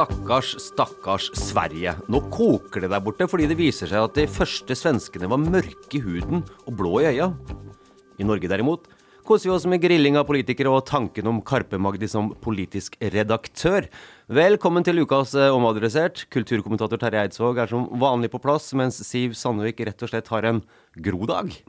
Stakkars, stakkars Sverige. Nå koker det der borte fordi det viser seg at de første svenskene var mørke i huden og blå i øya. I Norge derimot koser vi oss med grilling av politikere og tanken om Karpe-Magdi som politisk redaktør. Velkommen til ukas eh, Omadressert. Kulturkommentator Terje Eidsvåg er som vanlig på plass, mens Siv Sandvik rett og slett har en grodag.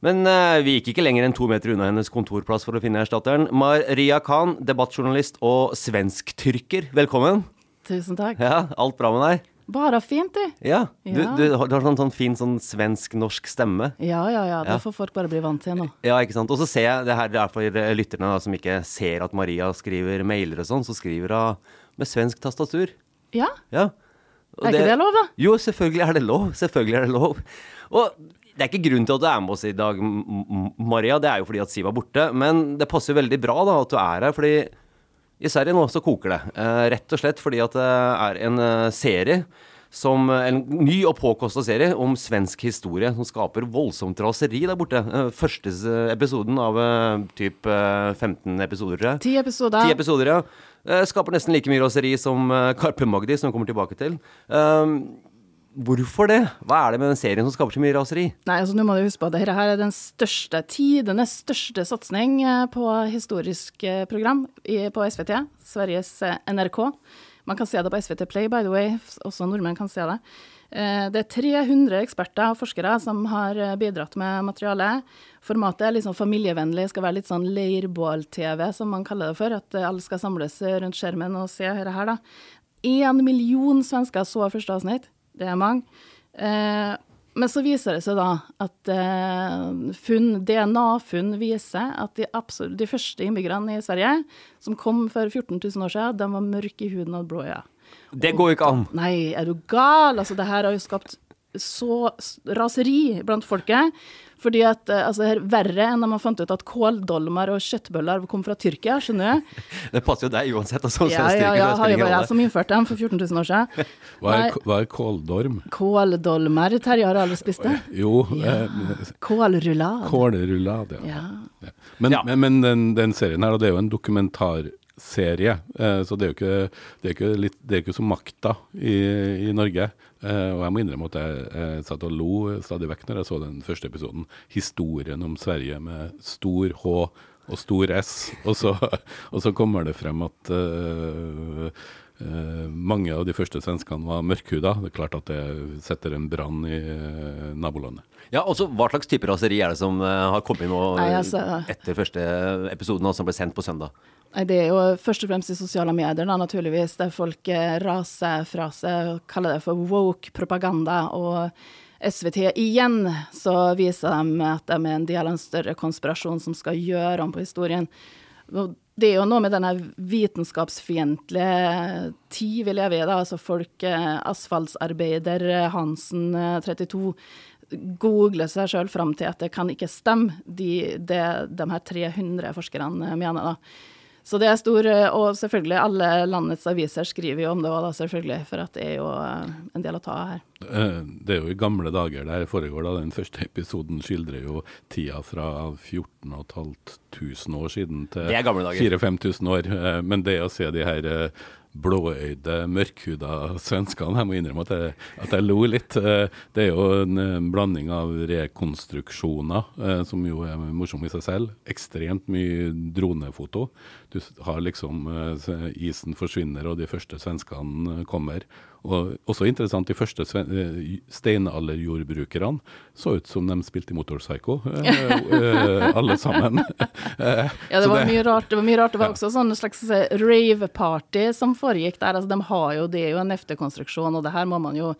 Men eh, vi gikk ikke lenger enn to meter unna hennes kontorplass for å finne erstatteren. Maria Khan, debattjournalist og svensk-tyrker, velkommen. Tusen takk. Ja, Alt bra med deg? Bare fint, du. Ja. Du, Ja. du, har- du har sånn, sånn fin sånn svensk-norsk stemme. Ja, ja, ja. Det Ja. får folk bare bli vant til nå. Ja, ikke sant. Og så ser jeg, det her er for eh, lytterne da, som ikke ser at Maria skriver mailer og sånn, så skriver hun med svensk tastatur. Ja. Ja. Og Er ikke det lov, da? Jo, selvfølgelig er det lov. Selvfølgelig er det lov. Og det er ikke grunn til at du er med oss i dag, Maria. Det er jo fordi at Siv er borte. Men det passer veldig bra da at du er her, fordi i Sverige nå så koker det. Eh, rett og slett fordi at det er en eh, serie som En ny og påkosta serie om svensk historie som skaper voldsomt raseri der borte. Eh, første episoden av eh, typ eh, 15 episoder, tror jeg. Ti episoder. Ti episoder, ja. Eh, Skaper nesten like mye raseri som eh, Karpe Magdi, som vi kommer tilbake til. Um, hvorfor det? Hva er det med den serien som skaper så mye raseri? Nei, altså nå må du huske på at dette er den største, tidenes største satsing eh, på historisk eh, program på SVT, Sveriges eh, NRK. Man kan se det på SVT Play, by the way. Også nordmenn kan se det. Det er 300 eksperter og forskere som har bidratt med materiale. Formatet er litt sånn familievennlig, skal være litt sånn leirbål-TV, som man kaller det for. At alle skal samles rundt skjermen og se dette her, da. Én million svensker så første avsnitt. Det er mange. Eh, men så viser det seg da at eh, funn, DNA-funn viser at de, absolutt, de første innbyggerne i Sverige, som kom for 14 000 år siden, de var mørke i huden og blå øyne. Det går jo ikke an. Nei, er du gal? Altså, det her har jo skapt så raseri blant folket. Fordi at eh, altså, det er verre enn da man fant ut at kåldolmer og kjøttbøller kom fra Tyrkia, skjønner du? Det passer jo deg uansett. Altså, Ja, ja, ja, har jo bare vært jeg som innførte dem for 14 000 år siden. Hva er, Nei. hva er kåldorm? Kåldolmer, Terje har aldri spist det. Jo, eh, Kålrullad. kålrullade. Ja. Ja. Men, Ja. men, men den, den serien her, og det er jo en dokumentarserie, eh, så det er jo ikke, det er ikke, litt, det er ikke som makta i, i Norge. Eh, og jeg må innrømme at jeg, jeg satt og lo stadig vekk når jeg så den første episoden. Historien om Sverige med stor H og stor S. Og så, og så kommer det frem at eh, mange av de første svenskene var mørkhuda. Det er klart at det setter en brann i eh, nabolandet. Ja, også Hva slags type raseri er det som eh, har kommet inn nå Nei, eh, altså- etter første episoden, som ble sendt på søndag? Nei, Det er jo først og fremst i sosiale medier, da, naturligvis, der folk eh, raser fra seg og kaller det for woke-propaganda. Og SVT igjen så viser de at de er en del av en større konspirasjon som skal gjøre om på historien. Det er jo noe med denne vitenskapsfiendtlige tid vi lever i, da. Altså folk, asfaltarbeider, asfaltsarbeider eh, Hansen eh, 32, googler seg sjøl fram til at det kan ikke stemme, de, det de her 300 forskerne eh, mener, da. Så det er stor eh, Og selvfølgelig, alle landets aviser skriver jo om det òg, selvfølgelig. For at det er jo eh, en del å ta av her. Eh, Det er jo i gamle dager det her foregår. da Den første episoden skildrer jo tida fra 14 500 år siden til Det er gamle 4000-5000 år. Men det å se de her blåøyde, mørkhuda svenskene Jeg må innrømme at jeg, at jeg lo litt. Eh, Det er jo en eh, blanding av rekonstruksjoner, eh, som jo er morsom i seg selv. Ekstremt mye dronefoto. Du har liksom Isen forsvinner, og de første svenskene kommer. Og også interessant, de første eh, steinalderjordbrukerne så ut som de spilte i Motorpsycho, eh, eh, alle sammen. Ja, det var mye rart. Det var mye rart. Det var også en slags rave-party som foregikk der. Altså, de har jo, det er jo en efterkonstruksjon, og det her må man jo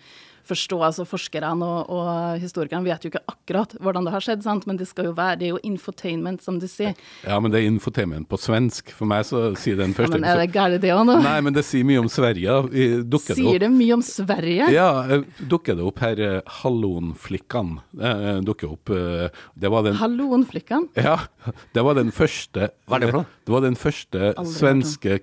forstå. Altså, forskerne og, og historikerne vet jo ikke akkurat hvordan det har skjedd, sant? men det skal jo være, det er jo infotainment, som du sier. Ja, men det er infotainment på svensk. For meg så sier den Ja, første men er det gærent det òg nå? Nei, men det sier mye om Sverige. Dukker sier det Sier opp det mye om Sverige? Ja, eh, dukker det opp her eh, Hallonflikkan. Eh, dukker opp Det var den Hallonflikkan? Ja, det var den første Hva er det for noe? Det var den første svenske,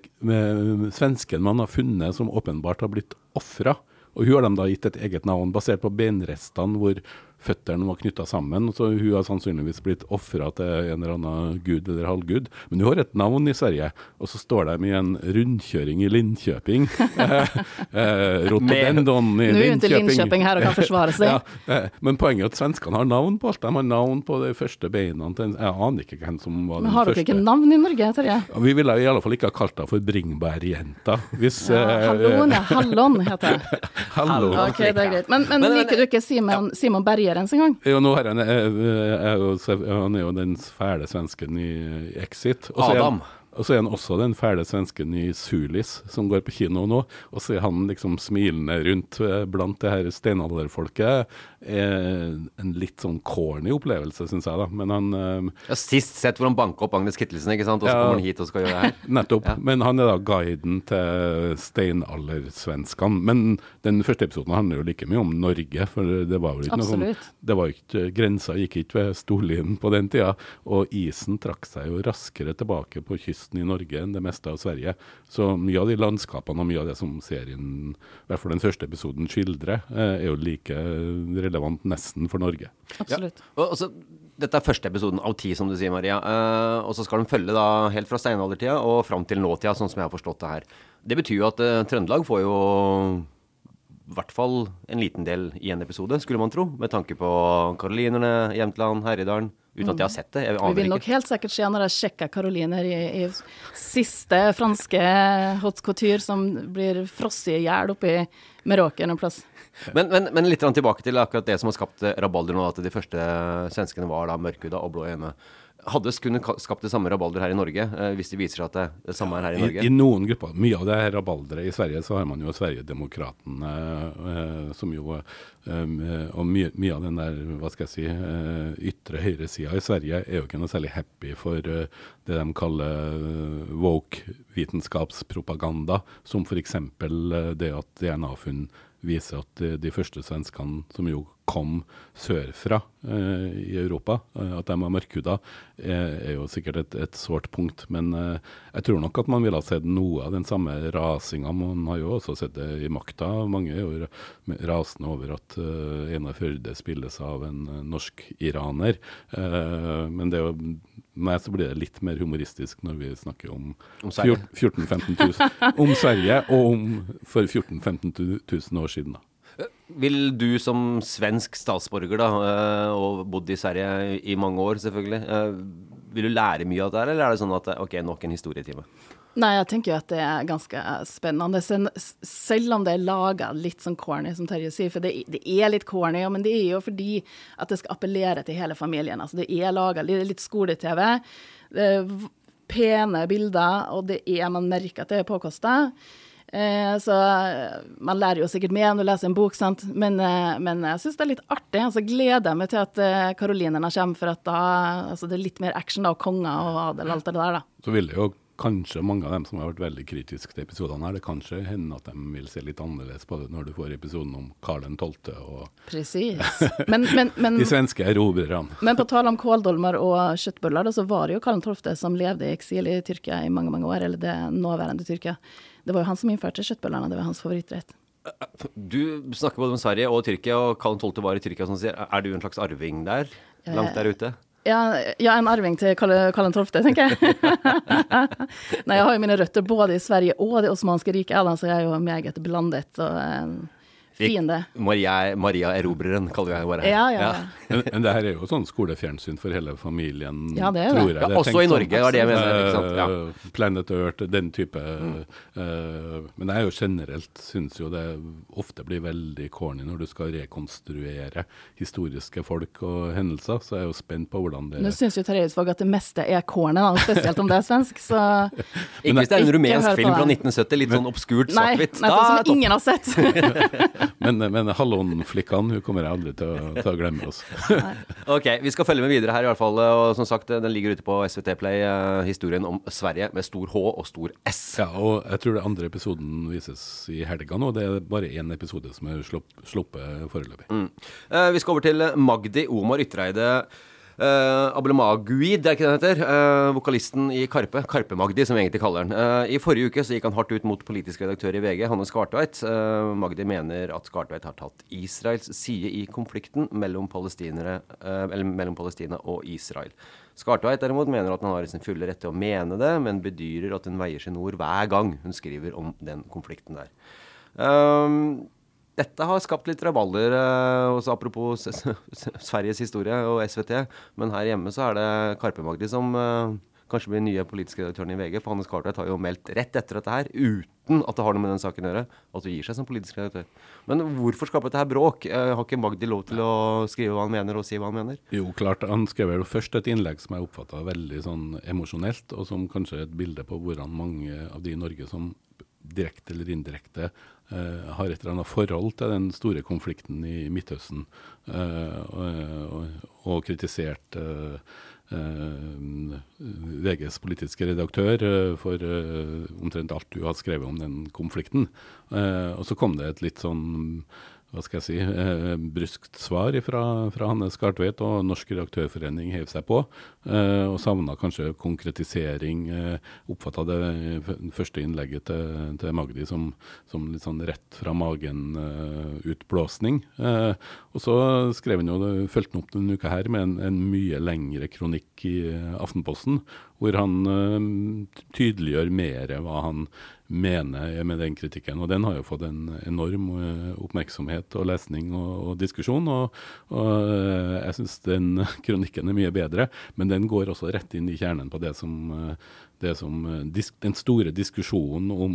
svensken man har funnet som åpenbart har blitt ofra. Og hun har de da gitt et eget navn basert på benrestene hvor føttene var knytta sammen. Så hun har sannsynligvis blitt ofra til en eller annen gud eller halvgud. Men hun har et navn i Sverige, og så står de i en rundkjøring i Linköping. eh, eh, Rotodendon i Nå er jo ikke Linköping. Linköping her og kan forsvare seg. Ja, eh, men poenget er at svenskene har navn på alt. De har navn på de første beina til en Jeg aner ikke hvem som var den første. Men har dere ikke navn i Norge, Terje? Ja, Vi ville i alle fall ikke ha kalt henne for Bringebærjenta. Hvis Ja, eh, Hallon, ja. Hallon heter det. Hallon. Ok, det er greit. Men, men, Men- liker du ikke Simon, Simon Berger ens en gang? Jo, nå har han, er, er, er han er jo den fæle svensken i Exit. Også er Adam. Og så er han også den fæle svensken i Sulis, som går på kino nå. Og så er han liksom smilende rundt eh, blant det her steinalderfolket. Eh, en litt sånn corny opplevelse, syns jeg, da. Men han eh, Jeg har sist sett hvor han banka opp Agnes Kittelsen, ikke sant? og så Ja. kommer han hit og skal gjøre det her. Nettopp. Ja. Men han er da guiden til steinaldersvenskene. Men den første episoden handler jo like mye om Norge, for det var jo ikke noe sånn det var jo ikke, Grensa gikk ikke ved Storlien på den tida, og isen trakk seg jo raskere tilbake på kysten i Norge enn det meste av Sverige. Så mye av de landskapene og mye av det som serien, i hvert fall den første episoden, skildrer, eh, er jo like relevant nesten for Norge. Absolutt. Og, og så, dette er første episoden av ti, som du sier, Maria. Eh, og så skal den følge da helt fra steinaldertida og fram til nåtida, sånn som jeg har forstått det her. Det betyr jo at eh, Trøndelag får jo i hvert fall en liten del i en episode, skulle man tro. Med tanke på Karolinerne, Jämtland, Herjedalen. Uten at jeg har sett det. Vi vil nok helt sikkert se når jeg sjekker Karoliner i, i siste franske haute couture som blir frosset i hjel oppe i Meråker en plass. Men, men, men litt tilbake til akkurat det som har skapt rabalder nå, at de første svenskene var da mørkhuda og blå i øynene. Hadde kunne skapt det samme rabalder her i Norge, eh, hvis det viser seg at det, det samme er her i I, Norge? I noen grupper. Mye av det her rabalderet i Sverige, så har man jo Sverigedemokraterna, eh, som jo eh, Og mye, mye av den der, hva skal jeg si, ytre høyresida i Sverige er jo ikke noe særlig happy for det de kaller eh, woke vitenskapspropaganda, som f.eks. Det at DNA-funn viser at de, de første svenskene som jo kom sørfra eh, i Europa, eh, at de var mørkhuda, eh, er jo sikkert et, et sårt punkt. Men eh, jeg tror nok at man ville ha sett noe av den samme rasinga. Man har jo også sett det i makta. Mange er jo rasende over at eh, Einar Førde spilles av en eh, norsk-iraner. Eh, men det er jo meg så blir det litt mer humoristisk når vi snakker om, Om 14 000-15 000 om Sverige, og om for 14 000-15 000 år siden. da. Vil du som svensk statsborger, da, eh, og bodd i Sverige i mange år selvfølgelig, eh, vil du lære mye av det her, eller er det sånn at eh, ok, nok en historietime? Nei, jeg tenker jo at det er ganske spennende. Selv om det er laga litt sånn corny, som Terje sier, for det, det er litt corny, men det er jo fordi at det skal appellere til hele familien. Altså, det er laga litt, skole-TV, v- pene bilder, og det er, man merker at det er påkosta. Eh, så eh, man lærer jo sikkert mer når du leser en bok, sant. Men, eh, men jeg syns det er litt artig. Og så gleder jeg meg til at karolinerne kommer, for at da altså det er litt mer action da, og konger og adel og alt det der, da. Så vil det jo kanskje mange av dem som har vært veldig kritiske til episodene her, det kanskje hende at de vil se litt annerledes på det når du får episoden om Karl 12. og Presis. Men, men, men, de svenske erobrerne. men på tale om kåldolmer og kjøttboller, så var det jo Karl 12. som levde i eksil i Tyrkia i mange, mange år, eller det nåværende Tyrkia. Det var jo han som innførte kjøttbollene, det var hans favorittrett. Du snakker både om Sverige og Tyrkia, og Karl 12. var i Tyrkia. Som sier. Er du en slags arving der? Langt der ute? Ja, ja, en arving til Karl Karl 12., tenker jeg. Nei, jeg har jo mine røtter både i Sverige og det osmanske riket, så jeg er jo meget blandet. og en fin det. Maria, Maria Erobreren, kaller jeg henne bare. Ja, ja, ja. Men, men det her er jo sånn skolefjernsyn for hele familien, Ja, det er det. tror jeg. Ja, også jeg i Norge, sånn, var det jeg mener, ikke sant? Ja. eh, Planet Earth, den type. eh, men jeg jo generelt syns jo det ofte blir veldig corny når du skal rekonstruere historiske folk og hendelser, så jeg er jo spent på hvordan det Nå syns jo Terje Eidsvåg at det meste er corny, da, spesielt om det er svensk, så Ikke hvis det er en rumensk film fra 1970, litt sånn obskurt Nei, svart-hvitt. nettopp, Da er som ingen har sett. Men, men hallonflikkene hun kommer jeg aldri til å, til å glemme oss. Ok, vi skal følge med videre her i hvert fall. Og som sagt, den ligger ute på SVT Play, eh, historien om Sverige med stor H og stor S. Ja, og jeg tror det andre episoden vises i helga nå. Det er bare én episode som er sluppet foreløpig. Eh, vi skal over til Magdi Omar Ytreide. Uh, Ablemagui, det er ikke det han heter. Uh, vokalisten i Karpe. Karpe-Magdi, som vi egentlig kaller han. Uh, I forrige uke så gikk han hardt ut mot politisk redaktør i VG, Hanne Skartveit. Eh, Magdi mener at Skartveit har tatt Israels side i konflikten mellom, eh, mellom Palestina og Israel. Skartveit derimot mener at han har sin fulle rett til å mene det, men bedyrer at hun veier sine ord hver gang hun skriver om den konflikten der. Um, dette har skapt litt rabalder, eh, også apropos Sveriges historie og SVT. Men her hjemme så er det Karpe-Magdi som eh, kanskje blir nye politiske redaktøren i VG. For Hannes Cartwright har jo meldt rett etter dette her, uten at det har noe med den saken å gjøre, at hun gir seg som politisk redaktør. Men hvorfor skape dette her bråk? Eh, har ikke Magdi lov til å skrive hva han mener og si hva han mener? Jo, klart. Han skrev jo først et innlegg som jeg oppfatta veldig sånn emosjonelt, og som kanskje er et bilde på hvordan mange av de i Norge som direkte eller indirekte eh, har et eller annet forhold til den store konflikten i Midtøsten, eh, og, og, kritisert eh, VGs politiske redaktør for omtrent alt du har skrevet om den konflikten. Og så kom det et litt sånn hva skal jeg si, eh, bryskt svar fra, fra Hanne Skartveit, og Norsk redaktørforening hev seg på, eh, og savna kanskje konkretisering. Eh, Oppfatta det første innlegget til, til Magdi som, som litt sånn rett fra magen-utblåsning. Eh, og så skrev han jo, fulgte han opp denne uka her med en, en mye lengre kronikk i eh, Aftenposten, hvor han uh, tydeliggjør mer hva han mener med den kritikken. Og den har jo fått en enorm uh, oppmerksomhet og lesning og, og diskusjon. Og, og uh, jeg syns den kronikken er mye bedre, men den går også rett inn i kjernen på det som, det som den store diskusjonen om,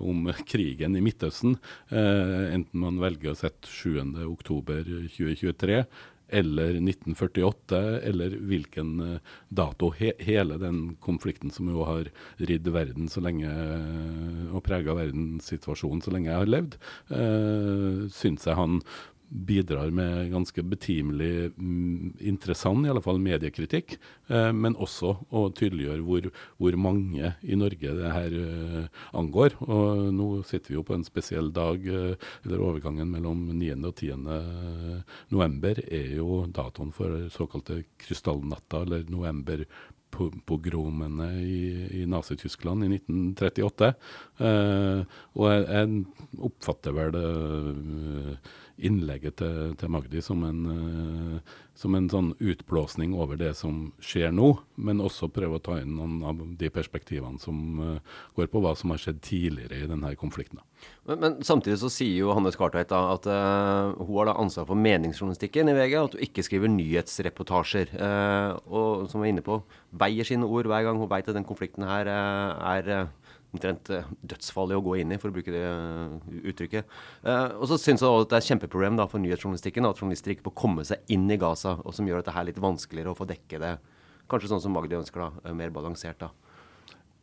om krigen i Midtøsten. enten man velger å sette 7.10.2023 eller 1948, eller hvilken eh, dato. He hele den konflikten som jo har ridd verden så lenge eh, og prega verdenssituasjonen så lenge jeg har levd, uh, syns jeg han bidrar med ganske betimelig mm, interessant, i alle fall mediekritikk, eh, men også å tydeliggjøre hvor, hvor mange i Norge det her eh, angår. Og nå sitter vi jo på en spesiell dag, eh, eller overgangen mellom 9. og 10. november er jo datoen for såkalte krystallnatta, eller november pogromene i, i Nazi-Tyskland i 1938. Eh, og jeg, jeg oppfatter vel eh, innlegget til, til Magdi som en, eh, som en sånn utblåsning over det som skjer nå, men også prøve å ta inn noen av de perspektivene som eh, går på hva som har skjedd tidligere i denne konflikten. Men, men samtidig så sier jo Hanne Skartveit at uh, hun har da ansvar for meningsjournalistikken i VG, at hun ikke skriver nyhetsreportasjer. Uh, og som vi er inne på, veier sine ord hver gang hun veit at den konflikten her uh, er omtrent eh, dødsfarlig å gå inn i, for å bruke det eh, uttrykket. Eh, og så syns jeg også at det er et kjempeproblem da, for nyhetsjournalistikken at journalister ikke får komme seg inn i Gaza, og som gjør dette her litt vanskeligere å få dekke det. Kanskje sånn som Magdi ønsker, da, eh, mer balansert. da.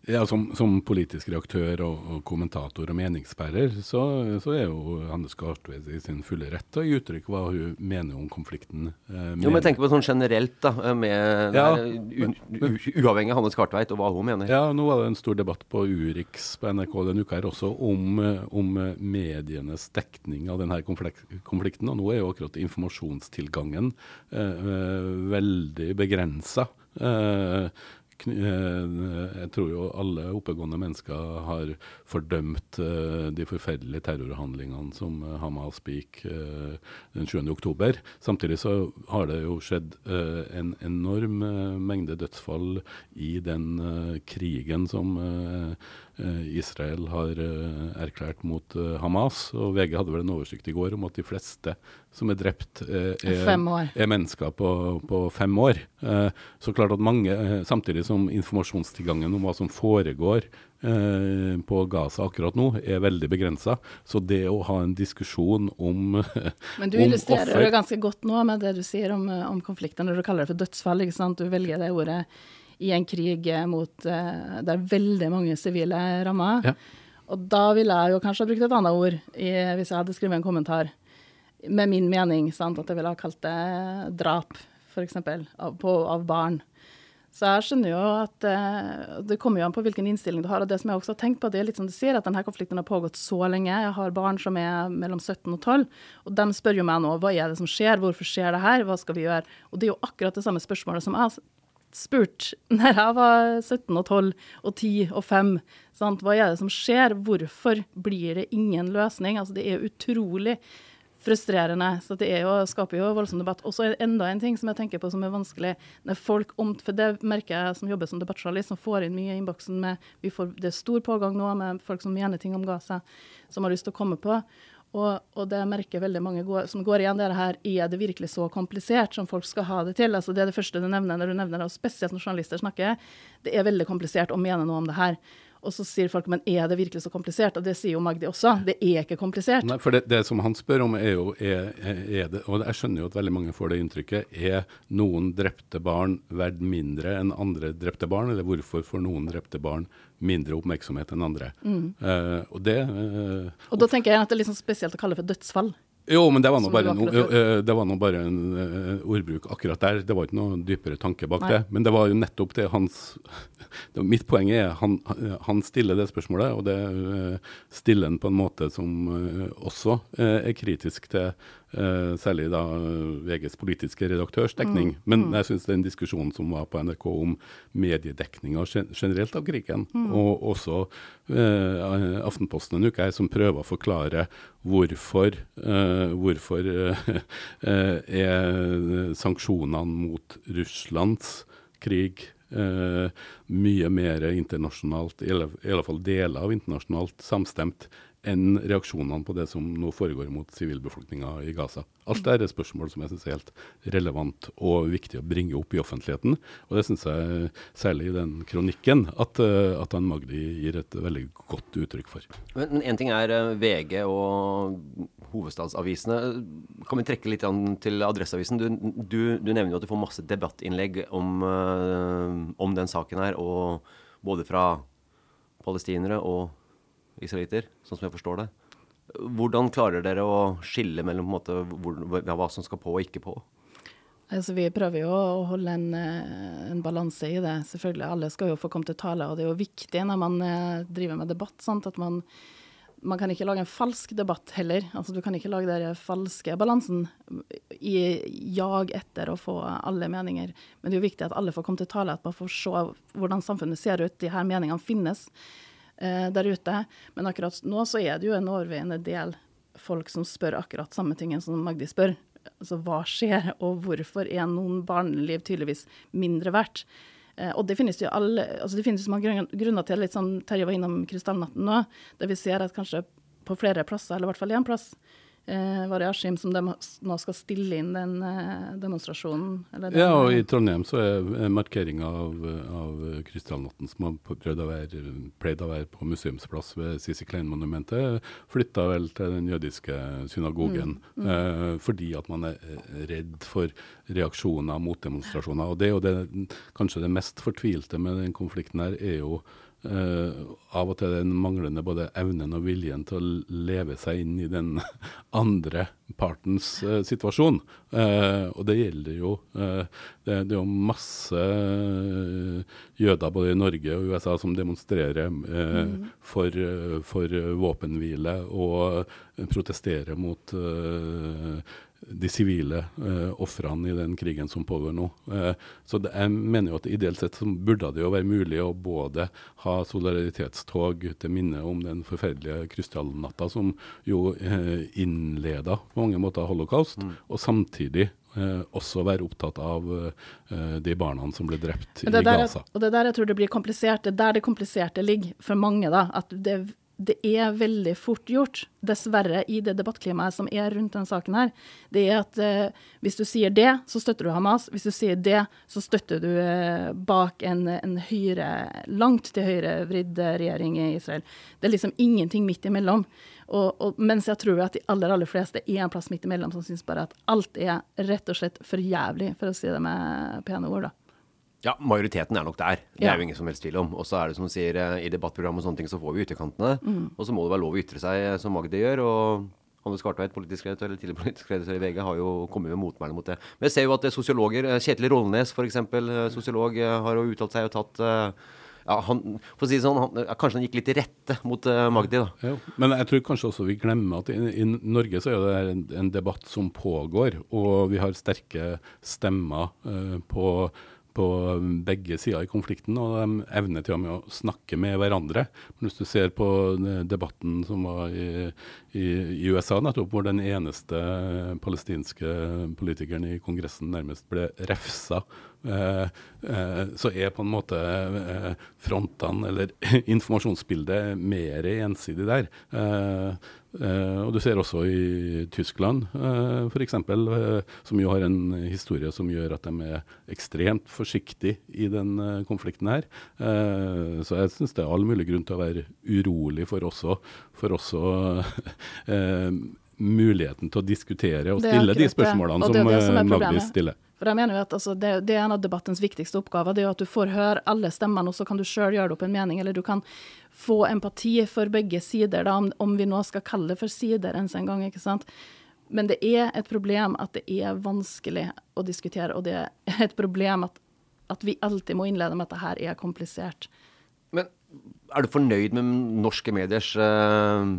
Ja, som, som, politisk reaktør og, og, kommentator og meningsbærer, så, så er jo Hanne Skartved i sin fulle rett til å gi uttrykk hva hun mener om konflikten. Eh, jo, men tenker på sånn generelt, da, med ja, der, uavhengig av Hanne Skartveit og hva hun mener. Ja, nå var det en stor debatt på Urix på NRK denne uka her også om, om medienes dekning av denne konflikten. Og nå er jo akkurat informasjonstilgangen eh, eh veldig begrensa. Eh, Eh, jeg tror jo alle oppegående mennesker har fordømt uh, de forferdelige terrorhandlingene som uh, Hamas begikk den 7. oktober. Samtidig så har det jo skjedd en enorm mengde dødsfall i den krigen som Israel har erklært mot Hamas. Og VG hadde vel en oversikt i går om at de fleste som er drept, er, er mennesker på, på, fem år. så klart at mange, samtidig som informasjonstilgangen om hva som foregår eh, på Gaza akkurat nå, er veldig begrensa. Så det å ha en diskusjon om Men du illustrerer det ganske godt nå med det du sier om, eh, om konflikten, når du kaller det for dødsfall. ikke sant? Du velger det ordet i en krig mot, uh, der veldig mange sivile rammer. Ja. Og da ville jeg jo kanskje ha brukt et annet ord i, hvis jeg hadde skrevet en kommentar med min mening. Sant? At jeg ville ha kalt det drap, f.eks., av, av barn. Så jeg skjønner jo at uh, det kommer jo an på hvilken innstilling du har. Og det som jeg også har tenkt på, det er litt som du sier, at denne konflikten har pågått så lenge. Jeg har barn som er mellom 17 og 12, og de spør jo meg nå hva er det som skjer, hvorfor skjer det her, hva skal vi gjøre? Og det er jo akkurat det samme spørsmålet som jeg spurte når jeg var 17 og 12 og 10 og 5. Sant? Hva er det som skjer? Hvorfor blir det ingen løsning? Altså, det er utrolig frustrerende. Så det jo, skaper jo voldsom debatt. Og så er det enda en ting som jeg tenker på som er vanskelig. når folk om, For det merker jeg som jobber som debattjournalist, som får inn mye i innboksen med Det er stor pågang nå med folk som mener ting om Gaza, som har lyst til å komme på. Og, og, det merker veldig mange går, som går igjen, det her er det virkelig så komplisert som folk skal ha det til? Altså Det er det første du nevner når du nevner det, og spesielt når journalister snakker. Det er veldig komplisert å mene noe om det her. Og så sier folk men er det virkelig så komplisert? Og det sier jo Magdi også. Det er ikke komplisert. Nei, for det, det som han spør om er jo er, er, det, og jeg skjønner jo at veldig mange får det inntrykket, er noen drepte barn verdt mindre enn andre drepte barn? Eller hvorfor får noen drepte barn mindre oppmerksomhet enn andre? Mm. Uh, og det uh, Og da tenker jeg at det er litt sånn spesielt å kalle det for dødsfall. Jo, men det var nå bare, no, bare, en uh, ordbruk akkurat der. Det var ikke noe dypere tanke bak Nei. det. Men det var jo nettopp det hans Mitt poeng er han, han stiller det spørsmålet, og det uh, stiller han på en måte som også er kritisk til særlig da VGs politiske redaktørs dekning. Mm. Men mm. jeg syns den diskusjonen som var på NRK om mediedekninga generelt av krigen, mm. og også eh, Aftenposten en uke her, som prøver å forklare hvorfor, eh, hvorfor er sanksjonene mot Russlands krig mye mer internasjonalt, i alle fall deler av internasjonalt, samstemt enn reaksjonene på det som nå foregår mot sivilbefolkninga i Gaza. Alt dette er spørsmål som jeg synes er helt relevant og viktig å bringe opp i offentligheten. Og det syns jeg særlig i den kronikken at, eh, at han Magdi gir et veldig godt uttrykk for. Men En ting er eh, VG og hovedstadsavisene. Kan vi trekke litt til Adresseavisen? Du, du, du nevner jo at du får masse debattinnlegg om, eh, om den saken her, og både fra palestinere og israelitter, sånn som jeg forstår det. Hvordan klarer dere å skille mellom måte, hvor, hva som skal på og ikke på? Altså, vi prøver jo å holde en, eh, en balanse i det. Selvfølgelig, Alle skal jo få komme til tale, og det er jo viktig når man eh, driver med debatt. Sant? at man, man kan ikke lage en falsk debatt heller. Altså, du kan ikke lage den falske balansen i jag etter å få alle meninger. Men det er jo viktig at alle får komme til tale, at man får se hvordan samfunnet ser ut. De her meningene finnes eh, der ute. Men akkurat nå så er det jo en overveiende del folk som spør akkurat samme tingen som Magdi spør. Altså hva skjer, og hvorfor er noen barneliv tydeligvis mindre verdt? Eh, og det finnes jo alle, altså det finnes jo mange grunner til, litt sånn Terje var innom krystallnatten nå, der vi ser at kanskje på flere plasser, eller i hvert fall én plass, eh, Askim som de nå skal stille inn den eh, demonstrasjonen? Den, ja, og i Trondheim så er markeringa av, av Krystallnatten, som har prøvd å, være, pleid å være på museumsplass ved Sisi Klein-monumentet, flytta vel til den jødiske synagogen. Mm, mm. Eh, fordi at man er redd for reaksjoner mot demonstrasjoner. Og det er jo det, kanskje det mest fortvilte med den konflikten her, er jo eh, av og til den manglende både evnen og viljen til å leve seg inn i den andre partens eh, situasjon. Eh, og det gjelder jo eh, det, er jo masse eh, jøder både i Norge og USA som demonstrerer mm. for, for, våpenhvile og protesterer mot de sivile eh, ofrene i den krigen som pågår nå. Eh, så det, jeg mener jo at ideelt sett så burde det jo være mulig å både ha solidaritetstog til minne om den forferdelige krystallnatta som jo eh, innleda på mange måter holocaust, mm. og samtidig eh, også være opptatt av eh, de barna som ble drept i Gaza. og det er der jeg tror det blir komplisert. Det er der det kompliserte ligger for mange. da, at det det er veldig fort gjort, dessverre, i det debattklimaet som er rundt denne saken her, det er at eh, hvis du sier det, så støtter du Hamas. Hvis du sier det, så støtter du eh, bak en, en høyre, langt til høyrevridd regjering i Israel. Det er liksom ingenting midt imellom. Og, og, mens jeg tror at de aller aller fleste er en plass midt imellom som syns bare at alt er rett og slett for jævlig, for å si det med pene ord. da. Ja, majoriteten er nok der. Det er jo ingen som helst tvil om. Og så er det som du sier, eh, i debattprogram og sånne ting, så får vi ytterkantene. Mm. Og så må det være lov å ytre seg eh, som Magde gjør. og Anders Kartveit, politisk redaktør, eller tidligere politisk redaktør i VG, har jo kommet med motmæle mot det. Men jeg ser jo at sosiologer, eh, Kjetil Rollnes f.eks., sosiolog, har jo uttalt seg og tatt ja, han, for å si det sånn, han, Kanskje han gikk litt til rette mot Magdi, da. Ja, men jeg tror kanskje også vi glemmer at i, i Norge så er det en, en, debatt som pågår, og vi har sterke stemmer uh, på på begge sider i konflikten, og de evner til og med å snakke med hverandre. Men hvis du ser på debatten som var i, i, i USA nettopp, hvor den eneste palestinske politikeren i Kongressen nærmest ble refsa, eh, eh, så er på en måte eh, frontene, eller informasjonsbildet, mer ensidig der. Eh, og du ser også i Tyskland uh, eh, f.eks., eh, som jo har en historie som gjør at de er ekstremt forsiktige i den konflikten her. Så jeg syns det er all mulig grunn til å være urolig for også, for også muligheten til å diskutere og stille de spørsmålene som, som Magdi stiller. For jeg mener jo at altså, det, det, er en av debattens viktigste oppgaver. Det er jo at du får høre alle stemmene, og så kan du sjøl gjøre det opp en mening. Eller du kan få empati for begge sider, da, om, om, vi nå skal kalle det for sider ens en gang. ikke sant? Men det er et problem at det er vanskelig å diskutere, og det er et problem at, at vi alltid må innlede med at det her er komplisert. Men er du fornøyd med norske mediers uh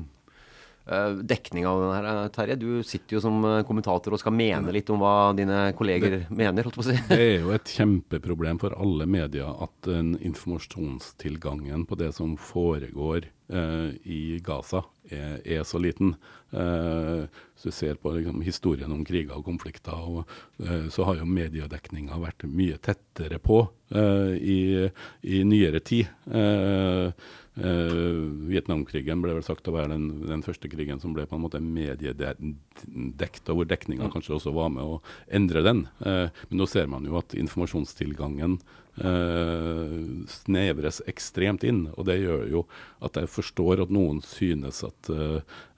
dekning av den her, eh, Terje. Du sitter jo som eh, kommentator og skal mene litt om hva dine kolleger det, mener. holdt på å si. Det er jo et kjempeproblem for alle medier at den informasjonstilgangen på det som foregår eh, i Gaza, er, er så liten. Eh, hvis du ser på liksom, historien om kriger og konflikter, og, eh, så har jo mediedekninga vært mye tettere på i, i, nyere tid. Eh, Uh, Vietnamkrigen ble vel sagt å være den, den, første krigen som ble på en måte mediedekt, og hvor dekninga kanskje også var med å endre den. Uh, men nå ser man jo at informasjonstilgangen uh, snevres ekstremt inn. Og det gjør jo at jeg forstår at noen synes at,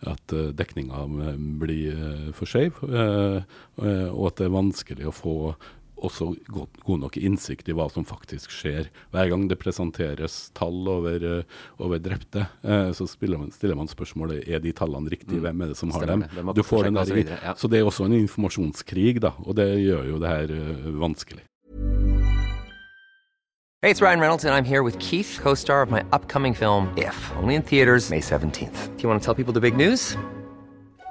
at dekninga blir for skeiv, og at det er vanskelig å få også god, god, nok innsikt i hva som faktisk skjer. Hver gang det presenteres tall over, uh, over drepte, uh, så man, stiller man spørsmålet er de tallene riktige, mm. hvem er det som har Stemmer. dem? Du får den der, videre, ja. Så det er også en informasjonskrig, da, og det gjør jo det her uh, vanskelig. Hey, it's Ryan Reynolds, and I'm here with Keith, co-star of my upcoming film If, only in theaters May 17th. Do you want to tell people the big news?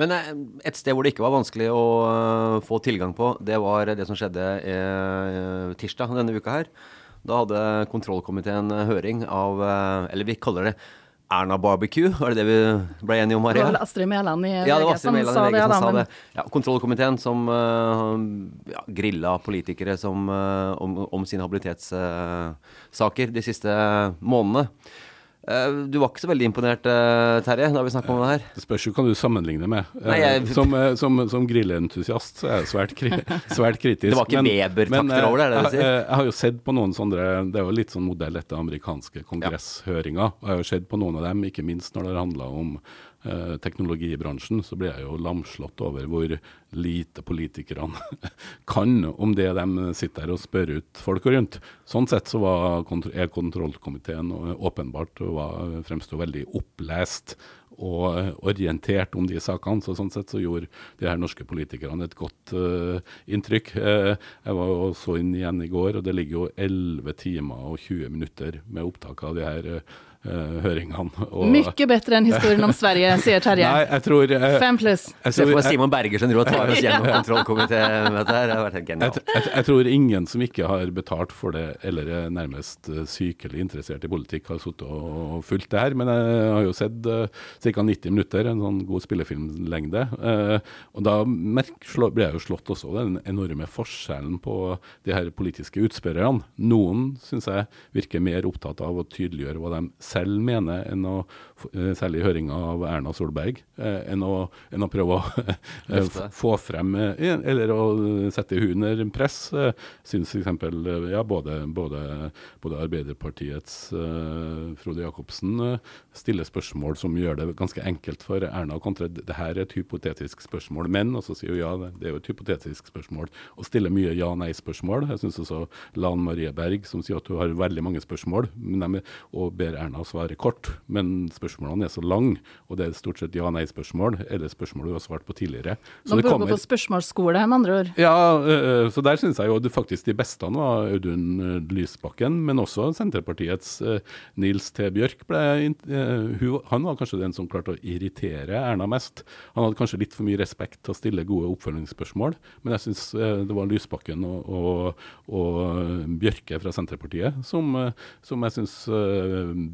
Men eh, et sted hvor det ikke var vanskelig å eh, få tilgang på, det var det som skjedde eh, tirsdag denne uka her. Da hadde kontrollkomiteen høring av Eller vi kaller det Erna Barbecue, var det det vi ble enige om, Det var vel Astrid Mæland i Ja, det var VG Astrid som sa det, som da, men. Ja, kontrollkomiteen som ja, grilla politikere som, om, om sine habilitetssaker de siste månedene. Eh, du var ikke så veldig imponert, eh, Terje, da vi snakka om det her? Det spørs jo hva du sammenligner med. Nei, jeg- Eh, Som, som, som grilleentusiast så er jeg svært, kri svært kritisk. Det var ikke Weber-takter over det, er det du sier? jeg, jeg har jo sett på noen sånne Det er jo litt sånn modell etter amerikanske kongresshøringer. Og jeg har jo sett på noen av dem, ikke minst når det handla om teknologibransjen, så blir jeg jo lamslått over hvor lite politikerne kan om det de sitter her og spør ut folk rundt. Sånn sett så var er kontrollkomiteen åpenbart var- fremsto veldig opplest og eh, orientert om de sakene. Så sånn sett så gjorde de her norske politikerne et godt uh, inntrykk. Uh, jeg var jo så inn igjen i går, og det ligger jo 11 timer og 20 minutter med opptak av de her eh, eh, høringene. Og, Mye bedre enn historien om Sverige, sier Terje. Nei, jeg tror eh, Fem pluss. jeg Se tror- for Simon Bergersen driver og tar oss gjennom kontrollkomitémøtet her. Det har vært helt genialt. jeg, jeg tror ingen som ikke har betalt for det, eller er nærmest eh, sykelig interessert i politikk, har sittet og fulgt det her. Men jeg har jo sett uh, ca. 90 minutter, en sånn god spillefilmlengde. Uh, og da merk, slå, ble jeg jo slått også av den enorme forskjellen på de her politiske utspørrerne. Noen syns jeg virker mer opptatt av å tydeliggjøre hva de selv mener, enn å, særlig i høringa av Erna Solberg, eh, enn, å, enn å prøve å eh, få frem eh, Eller å sette henne under press. eh, Syns f.eks. Ja, både, både, både Arbeiderpartiets eh, Frode Jacobsen eh, stiller spørsmål som gjør det ganske enkelt for Erna å kontre. Det her er et hypotetisk spørsmål, men Og så sier hun ja, det, er jo et hypotetisk spørsmål. Og stiller mye ja-nei-spørsmål. Jeg syns også Lan Marie Berg, som sier at hun har veldig mange spørsmål, men de, og ber Erna svare kort. Men spørsmålene er så lange, og det er stort sett ja-nei-spørsmål, eller spørsmål du har svart på tidligere. Så Man bør gå på spørsmålsskole, med andre ord. ja, øh, så der syns jeg jo faktisk de beste var Audun Lysbakken, men også Senterpartiets øh, Nils T. Bjørk. Ble, øh, han var kanskje den som klarte å irritere Erna mest. Han hadde kanskje litt for mye respekt til å stille gode oppfølgingsspørsmål, men jeg syns det var Lysbakken og, og, og Bjørke fra Senterpartiet som, som jeg syns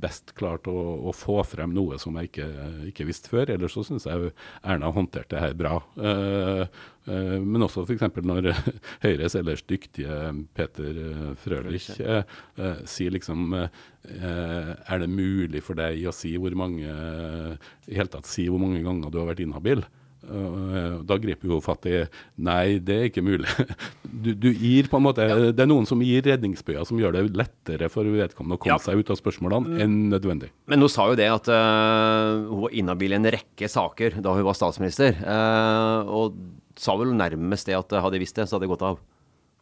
best klarte å, å få frem noe som jeg ikke, ikke visste før. Ellers så syns jeg Erna håndterte det her bra. Eh, eh, men også f.eks. når Høyres ellers dyktige Peter eh, Frølich sier liksom Er det mulig for deg å si hvor mange i hele tatt si hvor mange ganger du har vært inhabil? Eh, da griper hun fatt i Nei, det er ikke mulig. Du, du gir på en måte Det er noen som gir redningsbøyer som gjør det lettere for vedkommende å komme Ja. seg ut av spørsmålene enn nødvendig. Men hun sa jo det at uh, hun var inhabil i en rekke saker da hun var statsminister. Uh, og sa vel nærmest det at hadde jeg visst det, så hadde jeg gått av.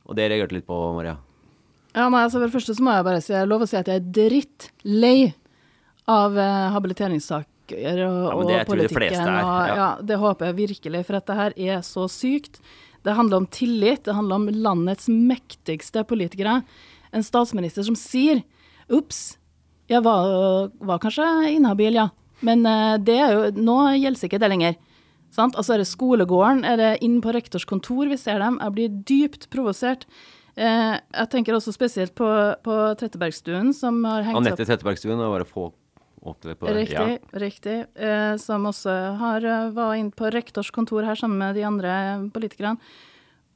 Og det reagerte litt på, Maria. Ja, nei, altså For det første så må jeg bare si, jeg lov å si at jeg er drittlei av eh, habiliteringssaker og, Ja, det og politikken. fleste er, og, ja. ja, det håper jeg virkelig, for at det her er så sykt. Det handler om tillit, det handler om landets mektigste politikere. En statsminister som sier Ops, jeg var, var kanskje inhabil, ja. Men eh, det er jo, nå gjelder ikke det lenger. Sant? Altså er det skolegården, er det inn på rektors kontor vi ser dem? Jeg blir dypt provosert. Eh, jeg tenker også spesielt på, på Trettebergstuen, som har hengt Annette opp Trettebergstuen, og bare på Riktig. Riktig. Eh, som også har, eh, var inn på rektors kontor her sammen med de andre politikerne.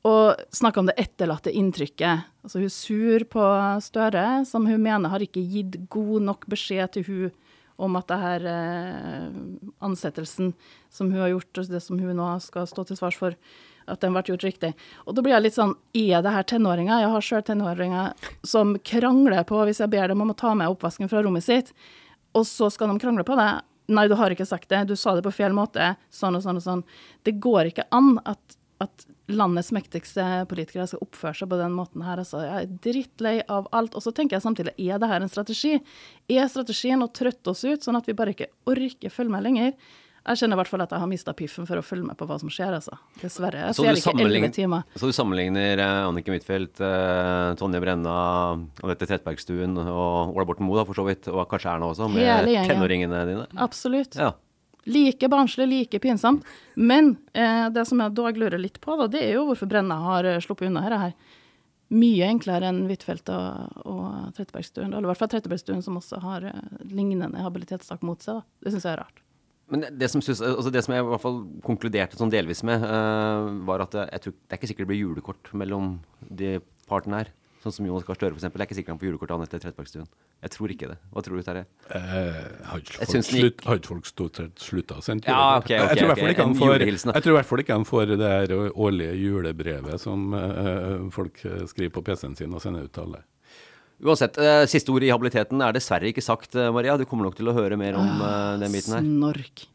Og snakka om det etterlatte inntrykket. Altså Hun er sur på Støre, som hun mener har ikke gitt god nok beskjed til hun om at det her eh, ansettelsen som hun har gjort, og det som hun nå skal stå til svars for, at den ble gjort riktig. Og da blir jeg litt sånn Er det her tenåringer? Jeg har sjøl tenåringer som krangler på hvis jeg ber dem om å ta med oppvasken fra rommet sitt, og så skal de krangle på det. Nei, du har ikke sagt det. Du sa det på feil måte. Sånn og sånn og sånn. Det går ikke an at, at landets mektigste politikere skal oppføre seg på den måten her. Altså, jeg er drittlei av alt. Og så tenker jeg samtidig, er det her en strategi? Er strategien å trøtte oss ut, sånn at vi bare ikke orker følge med lenger? Jeg kjenner i hvert fall at jeg har mista piffen for å følge med på hva som skjer, altså. Dessverre. Jeg Så ser ikke elleve timer. så du sammenligner Annike Anniken Huitfeldt, eh, Tonje Brenna, Anette Trettebergstuen og Ola Borten Moe, for så vidt, og kanskje Erna også, med tenåringene dine? Absolutt. Ja. Like barnslig, like pinsomt. Men eh, det som jeg dog lurer litt på, da, det er jo hvorfor Brenna har eh, sluppet unna dette her. Mye enklere enn Huitfeldt og, og Trettebergstuen. Eller i hvert fall Trettebergstuen, som også har eh, lignende habilitetssak mot seg. Da. Det syns jeg er rart. Men det som, synes, altså det som jeg i hvert fall konkluderte sånn delvis med, uh, var at jeg tror, det er ikke sikkert det blir julekort mellom de partene her. Sånn som Jonas Gahr Støre, f.eks. Det er ikke sikkert han får julekort av Anette Trettebergstuen. Jeg tror ikke det. Hva tror du, Terje? Eh, har ikke folk, stort sett slutta å sende julekort? Ja, ok, jeg tror i hvert ok. fall ikke han En får- julehilsen, da. Jeg tror i hvert fall ikke han får det her årlige julebrevet som uh, folk skriver på PC-en sin og sender ut til alle. Uansett, eh, siste ord i habiliteten er dessverre ikke sagt, eh, Maria. Du kommer nok til å høre mer om eh, den biten her. Snork.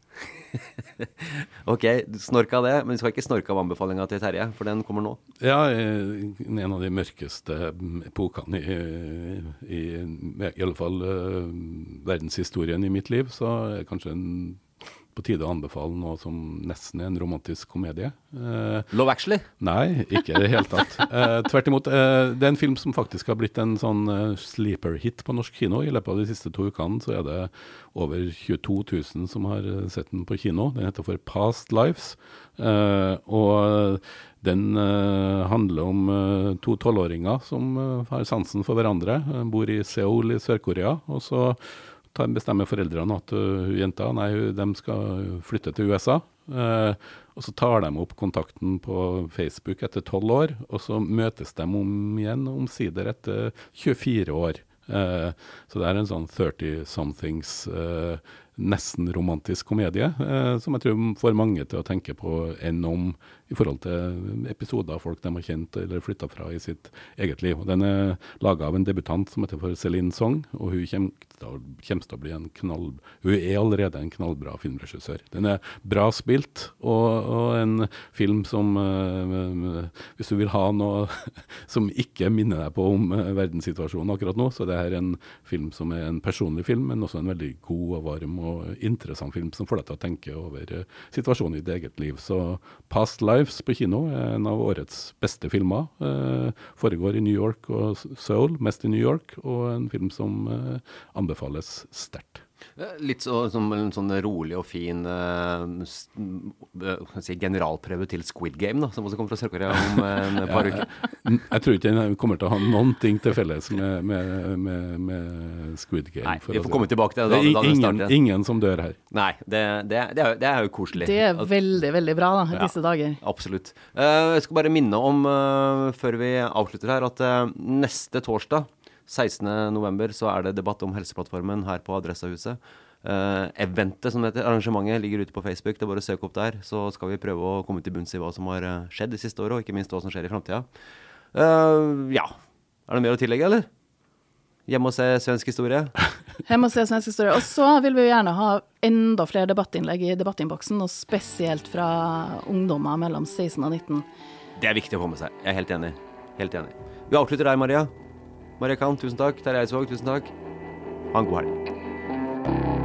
Ok, du snorka det, men du skal ikke snorke av anbefalinga til Terje, for den kommer nå. Ja, eh, en av de mørkeste mm, epokene i, i, i alle fall verdenshistorien i mitt liv, så er kanskje en, på tide å anbefale noe som nesten er en romantisk komedie. Eh, Love Actually? Nei, ikke i det hele tatt. Eh, tvert imot. eh, det er en film som faktisk har blitt en sånn eh, sleeper-hit på norsk kino. I løpet av de siste to ukene så er det over 22 000 som har eh, sett den på kino. Den heter for Past Lives. Eh, og den handler om to tolvåringer som har sansen for hverandre. bor i Seoul i Sør-Korea. og så bestemmer foreldrene at uh, jenta nei, de skal flytte til USA. Uh, og så tar de opp kontakten på Facebook etter tolv år, og så møtes de om igjen omsider etter 24 år. Uh, så det er en sånn 30 somethings eh, nesten romantisk komedie, som jeg tror får mange til å tenke på enn om i forhold til episoder folk de har kjent eller flytta fra i sitt eget liv. Og Den er laga av en debutant som heter for Celine Song, og hun kommer til å, bli en knall... Hun er allerede en knallbra filmregissør. Den er bra spilt, og, og en film som eh, Hvis du vil ha noe som ikke minner deg på om eh, verdenssituasjonen akkurat nå, så det er en film som er en personlig film, men også en veldig god og varm og interessant film som får deg til å tenke over eh, situasjonen i ditt eget liv. Så Past Lives på kino er en av årets beste filmer. Eh, foregår i New York og Seoul, mest i New York, og en film som eh, anbefales sterkt. Eh, Litt så, som en sånn rolig og fin jeg si, generalprøve til Squid Game, da, som også kommer fra Sør-Korea om en par Ja, uker. jeg, tror ikke den kommer til å ha noen ting til felles med, med, med, med Squid Game. Nei, vi får komme tilbake til det da- det. da er ingen, ingen som dør her. Nei, det, det, det, er, det er jo koselig. Det er veldig, veldig bra da, i Ja. disse dager. Absolutt. Uh, jeg skal bare minne om, uh, før vi avslutter her, at neste torsdag, 16.11, så er det debatt om Helseplattformen her på Adressahuset. Uh, eventet, som heter, arrangementet, ligger ute på Facebook. Det er bare å søke opp der. Så skal vi prøve å komme til bunns i hva som har eh, skjedd de siste året, og ikke minst hva som skjer i framtida. ja. Er det mer å tillegge, eller? Hjemme og se svensk historie? Hjemme og se svensk historie. Og så vil vi jo gjerne ha enda flere debattinnlegg i debattinnboksen, og spesielt fra ungdommer mellom 16 og 19. Det er viktig å få med seg. Jeg er helt enig. Helt enig. Vi avslutter der, Maria. Maria Khan, tusen takk. Terje Eidsvåg, tusen takk. Ha en god helg.